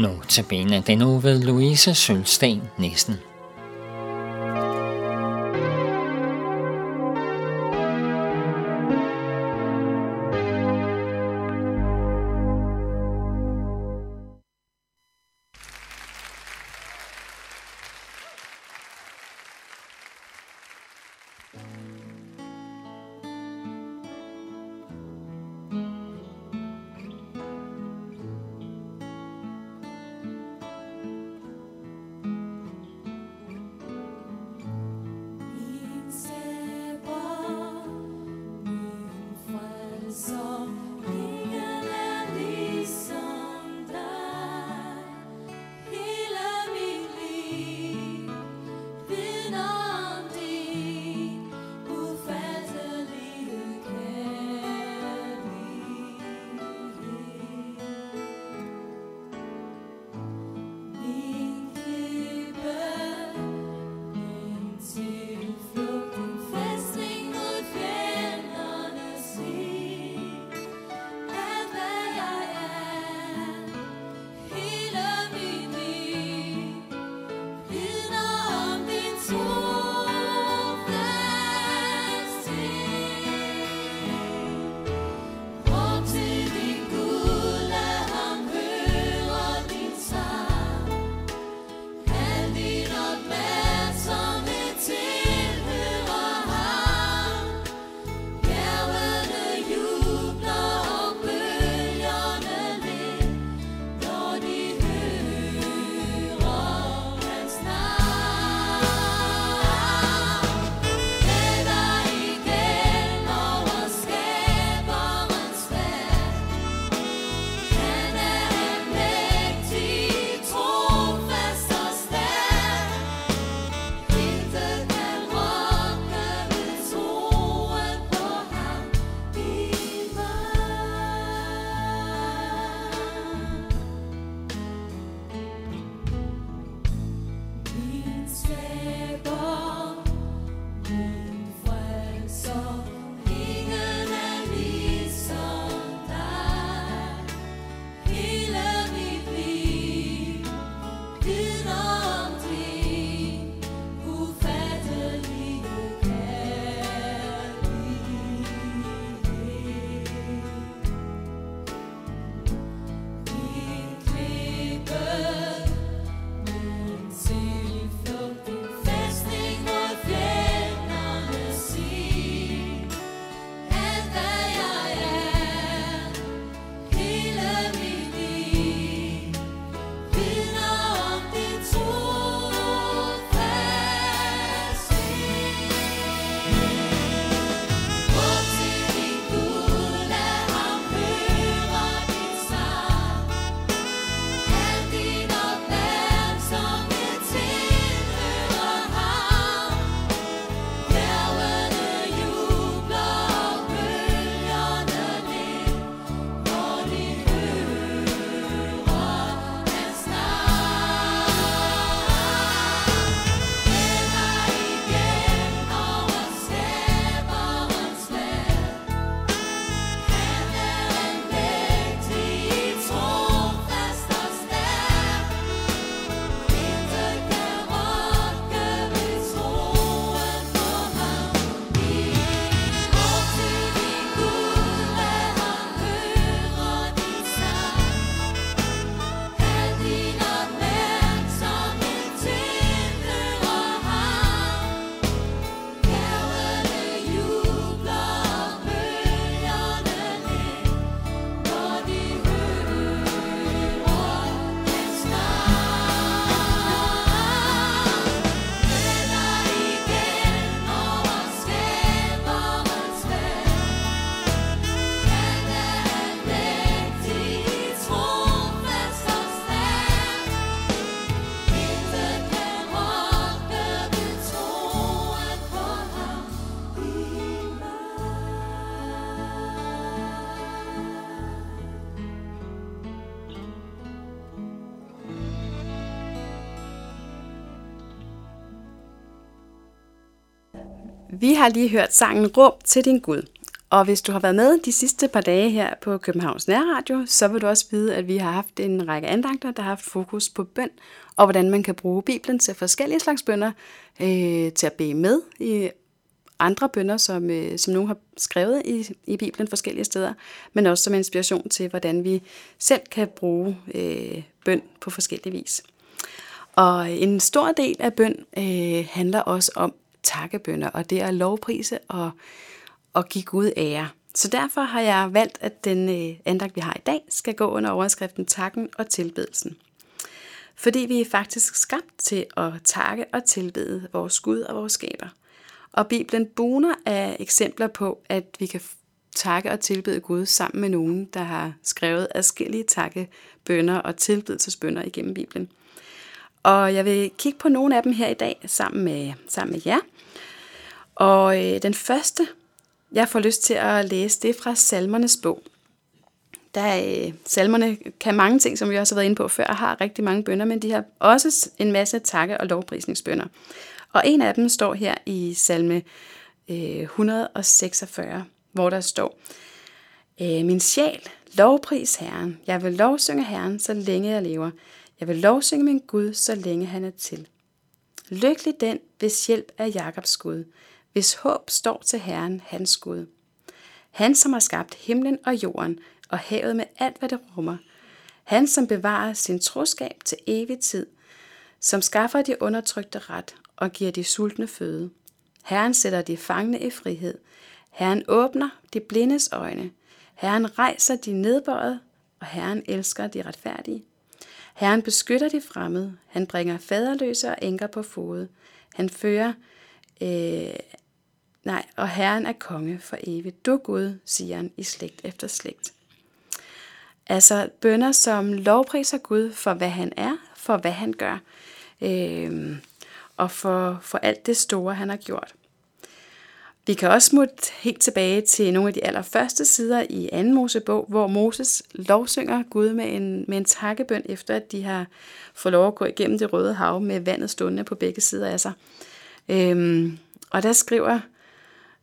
Notabene den nu ved Louise Sølsten Nissen. Vi har lige hørt sangen Rum til din Gud. Og hvis du har været med de sidste par dage her på Københavns Nærradio, så vil du også vide, at vi har haft en række andagter, der har haft fokus på bøn, og hvordan man kan bruge Bibelen til forskellige slags bønder, øh, til at bede med i andre bønder, som, øh, som nogen har skrevet i, i Bibelen forskellige steder, men også som inspiration til, hvordan vi selv kan bruge øh, bøn på forskellige vis. Og en stor del af bøn øh, handler også om takkebønder, og det er lovprise og, og give Gud ære. Så derfor har jeg valgt, at den øh, andagt, vi har i dag, skal gå under overskriften Takken og tilbedelsen. Fordi vi er faktisk skabt til at takke og tilbede vores Gud og vores skaber. Og Bibelen buner af eksempler på, at vi kan takke og tilbede Gud sammen med nogen, der har skrevet adskillige takkebønder og tilbedelsesbønder igennem Bibelen. Og jeg vil kigge på nogle af dem her i dag sammen med, sammen med jer. Og øh, den første, jeg får lyst til at læse, det er fra Salmernes bog. Der, øh, salmerne kan mange ting, som vi også har været inde på før, og har rigtig mange bønder, men de har også en masse takke- og lovprisningsbønder. Og en af dem står her i salme øh, 146, hvor der står, øh, Min sjæl, lovpris Herren. Jeg vil lovsynge Herren, så længe jeg lever. Jeg vil lovsynge min Gud, så længe han er til. Lykkelig den, hvis hjælp er Jakobs Gud, hvis håb står til Herren, hans Gud. Han, som har skabt himlen og jorden og havet med alt, hvad det rummer. Han, som bevarer sin troskab til evig tid, som skaffer de undertrykte ret og giver de sultne føde. Herren sætter de fangne i frihed. Herren åbner de blindes øjne. Herren rejser de nedbøjede, og Herren elsker de retfærdige. Herren beskytter de fremmede. Han bringer faderløse og enker på fod. Han fører, øh, nej, og Herren er konge for evigt. Du Gud, siger han i slægt efter slægt. Altså bønder, som lovpriser Gud for, hvad han er, for hvad han gør, øh, og for, for alt det store, han har gjort. Vi kan også smutte helt tilbage til nogle af de allerførste sider i 2. Mosebog, hvor Moses lovsynger Gud med en, med en takkebøn, efter at de har fået lov at gå igennem det røde hav med vandet stående på begge sider af sig. Øhm, og der skriver,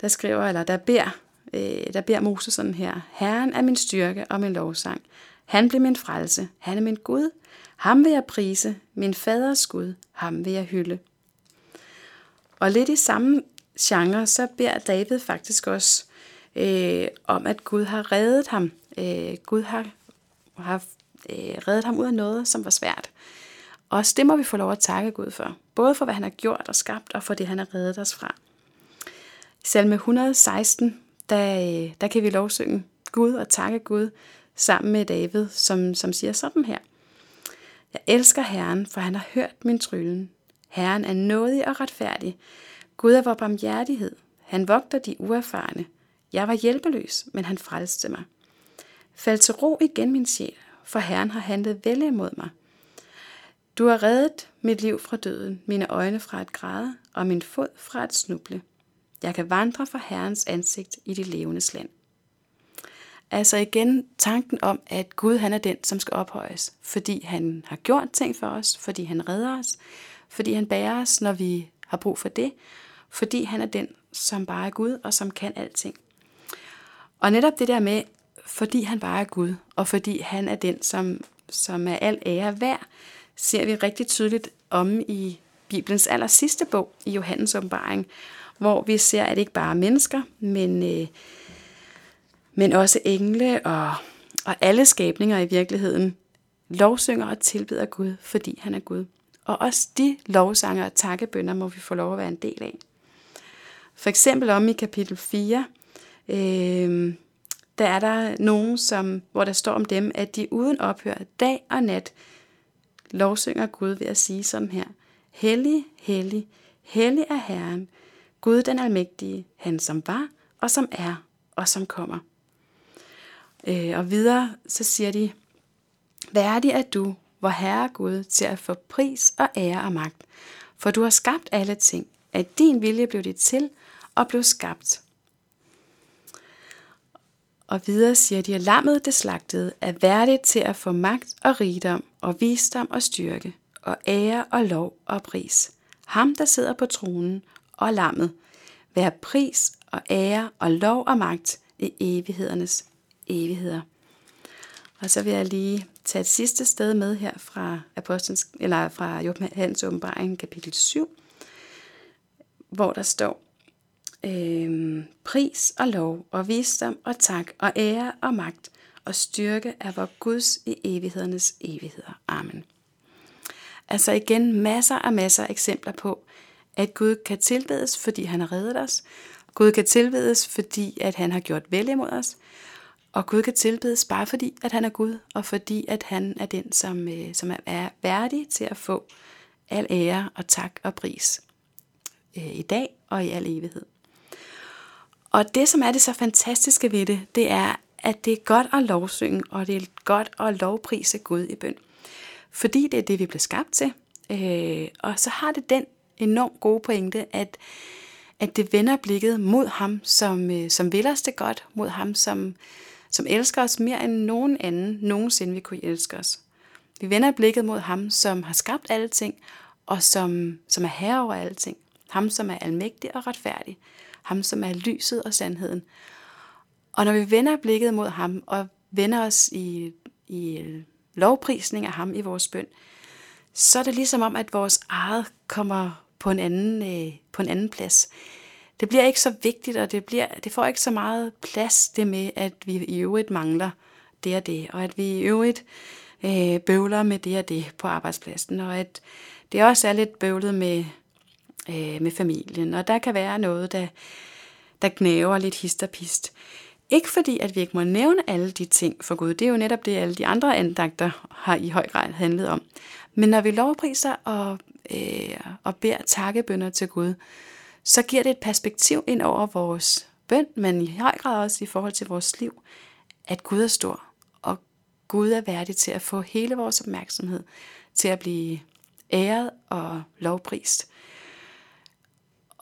der skriver, eller der beder, øh, der beder Moses sådan her, Herren er min styrke og min lovsang. Han blev min frelse. Han er min Gud. Ham vil jeg prise. Min faders Gud. Ham vil jeg hylde. Og lidt i samme genre, så beder David faktisk også øh, om, at Gud har reddet ham. Øh, Gud har, har øh, reddet ham ud af noget, som var svært. Og det må vi få lov at takke Gud for. Både for, hvad han har gjort og skabt, og for det, han har reddet os fra. I salme 116, der, øh, der kan vi lovsynge Gud og takke Gud sammen med David, som, som siger sådan her. Jeg elsker Herren, for han har hørt min tryllen. Herren er nådig og retfærdig. Gud er vor barmhjertighed. Han vogter de uerfarne. Jeg var hjælpeløs, men han frelste mig. Fald til ro igen, min sjæl, for Herren har handlet vel imod mig. Du har reddet mit liv fra døden, mine øjne fra at græde og min fod fra at snuble. Jeg kan vandre fra Herrens ansigt i de levendes land. Altså igen tanken om, at Gud han er den, som skal ophøjes, fordi han har gjort ting for os, fordi han redder os, fordi han bærer os, når vi har brug for det, fordi han er den, som bare er Gud og som kan alting. Og netop det der med, fordi han bare er Gud, og fordi han er den, som, som er al ære værd, ser vi rigtig tydeligt om i Bibelens aller sidste bog, i Johannes åbenbaring, hvor vi ser, at ikke bare mennesker, men, øh, men også engle og, og alle skabninger i virkeligheden lovsynger og tilbeder Gud, fordi han er Gud. Og også de lovsanger og takkebønder må vi få lov at være en del af. For eksempel om i kapitel 4, øh, der er der nogen, som, hvor der står om dem, at de uden ophør dag og nat lovsynger Gud ved at sige sådan her. Hellig, hellig, hellig er Herren, Gud den almægtige, han som var, og som er, og som kommer. Øh, og videre så siger de, værdig er du, hvor Herre Gud, til at få pris og ære og magt, for du har skabt alle ting, at din vilje blev det til og blev skabt. Og videre siger de, at lammet det slagtede er værdigt til at få magt og rigdom og visdom og styrke og ære og lov og pris. Ham, der sidder på tronen og lammet, vær pris og ære og lov og magt, i evighedernes evigheder. Og så vil jeg lige tage et sidste sted med her fra, Apostens, eller fra Johannes åbenbaring, kapitel 7, hvor der står, øh, pris og lov og visdom og tak og ære og magt og styrke er vor Guds i evighedernes evigheder. Amen. Altså igen masser og masser af eksempler på, at Gud kan tilbedes, fordi han har reddet os. Gud kan tilbedes, fordi at han har gjort vel imod os. Og Gud kan tilbedes bare fordi, at han er Gud, og fordi, at han er den, som, øh, som er værdig til at få al ære og tak og pris øh, i dag og i al evighed. Og det, som er det så fantastiske ved det, det er, at det er godt at lovsynge, og det er godt at lovprise Gud i bøn. Fordi det er det, vi blev skabt til. Øh, og så har det den enormt gode pointe, at, at det vender blikket mod ham, som, øh, som vil os det godt, mod ham, som, som elsker os mere end nogen anden nogensinde vi kunne elske os. Vi vender blikket mod ham, som har skabt alle ting, og som, som er herre over alle ting. Ham, som er almægtig og retfærdig. Ham, som er lyset og sandheden. Og når vi vender blikket mod ham og vender os i, i øh, lovprisning af ham i vores bøn, så er det ligesom om, at vores eget kommer på en anden, øh, på en anden plads. Det bliver ikke så vigtigt, og det, bliver, det får ikke så meget plads, det med, at vi i øvrigt mangler det og det, og at vi i øvrigt øh, bøvler med det og det på arbejdspladsen, og at det også er lidt bøvlet med, øh, med familien, og der kan være noget, der, der knæver lidt histerpist. Ikke fordi, at vi ikke må nævne alle de ting for Gud. Det er jo netop det, alle de andre andagter har i høj grad handlet om. Men når vi lovpriser og, øh, og beder takkebønder til Gud, så giver det et perspektiv ind over vores bøn, men i høj grad også i forhold til vores liv, at Gud er stor, og Gud er værdig til at få hele vores opmærksomhed til at blive æret og lovprist.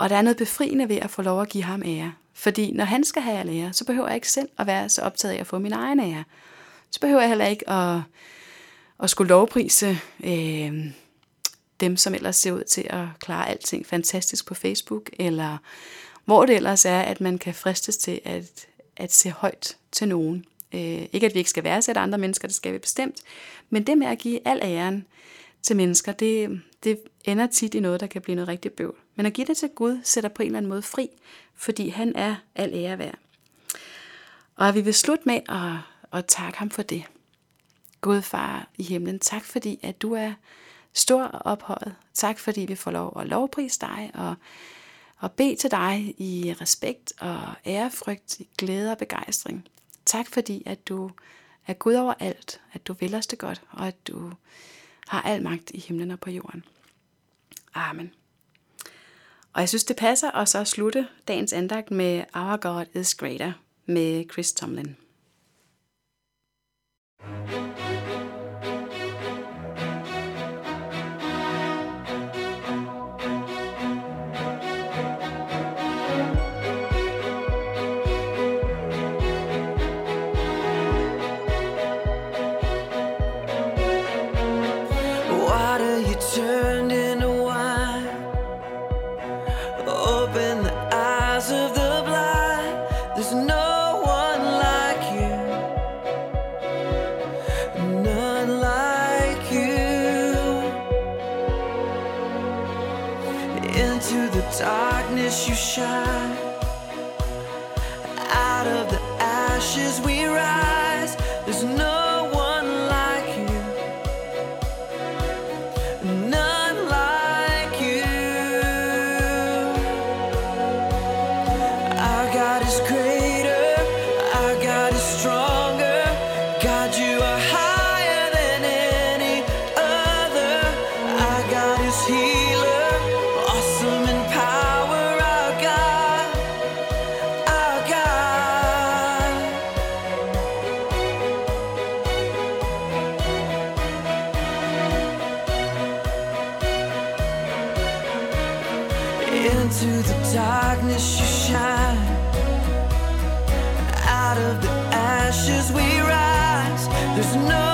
Og der er noget befriende ved at få lov at give ham ære. Fordi når han skal have al ære, så behøver jeg ikke selv at være så optaget af at få min egen ære. Så behøver jeg heller ikke at, at skulle lovprise øh, dem, som ellers ser ud til at klare alting fantastisk på Facebook, eller hvor det ellers er, at man kan fristes til at, at se højt til nogen. Øh, ikke at vi ikke skal værdsætte andre mennesker, det skal vi bestemt, men det med at give al æren til mennesker, det, det ender tit i noget, der kan blive noget rigtig bøvl. Men at give det til Gud sætter på en eller anden måde fri, fordi han er al ære værd. Og vi vil slutte med at, at takke ham for det. Gud far i himlen, tak fordi, at du er stor og ophøjet. Tak fordi vi får lov at lovprise dig og, og bede til dig i respekt og ærefrygt, i glæde og begejstring. Tak fordi, at du er Gud over alt, at du vil os det godt, og at du har al magt i himlen og på jorden. Amen. Og jeg synes, det passer at så slutte dagens andagt med Our God is Greater med Chris Tomlin. Darkness you shine. Out of the ashes we There's no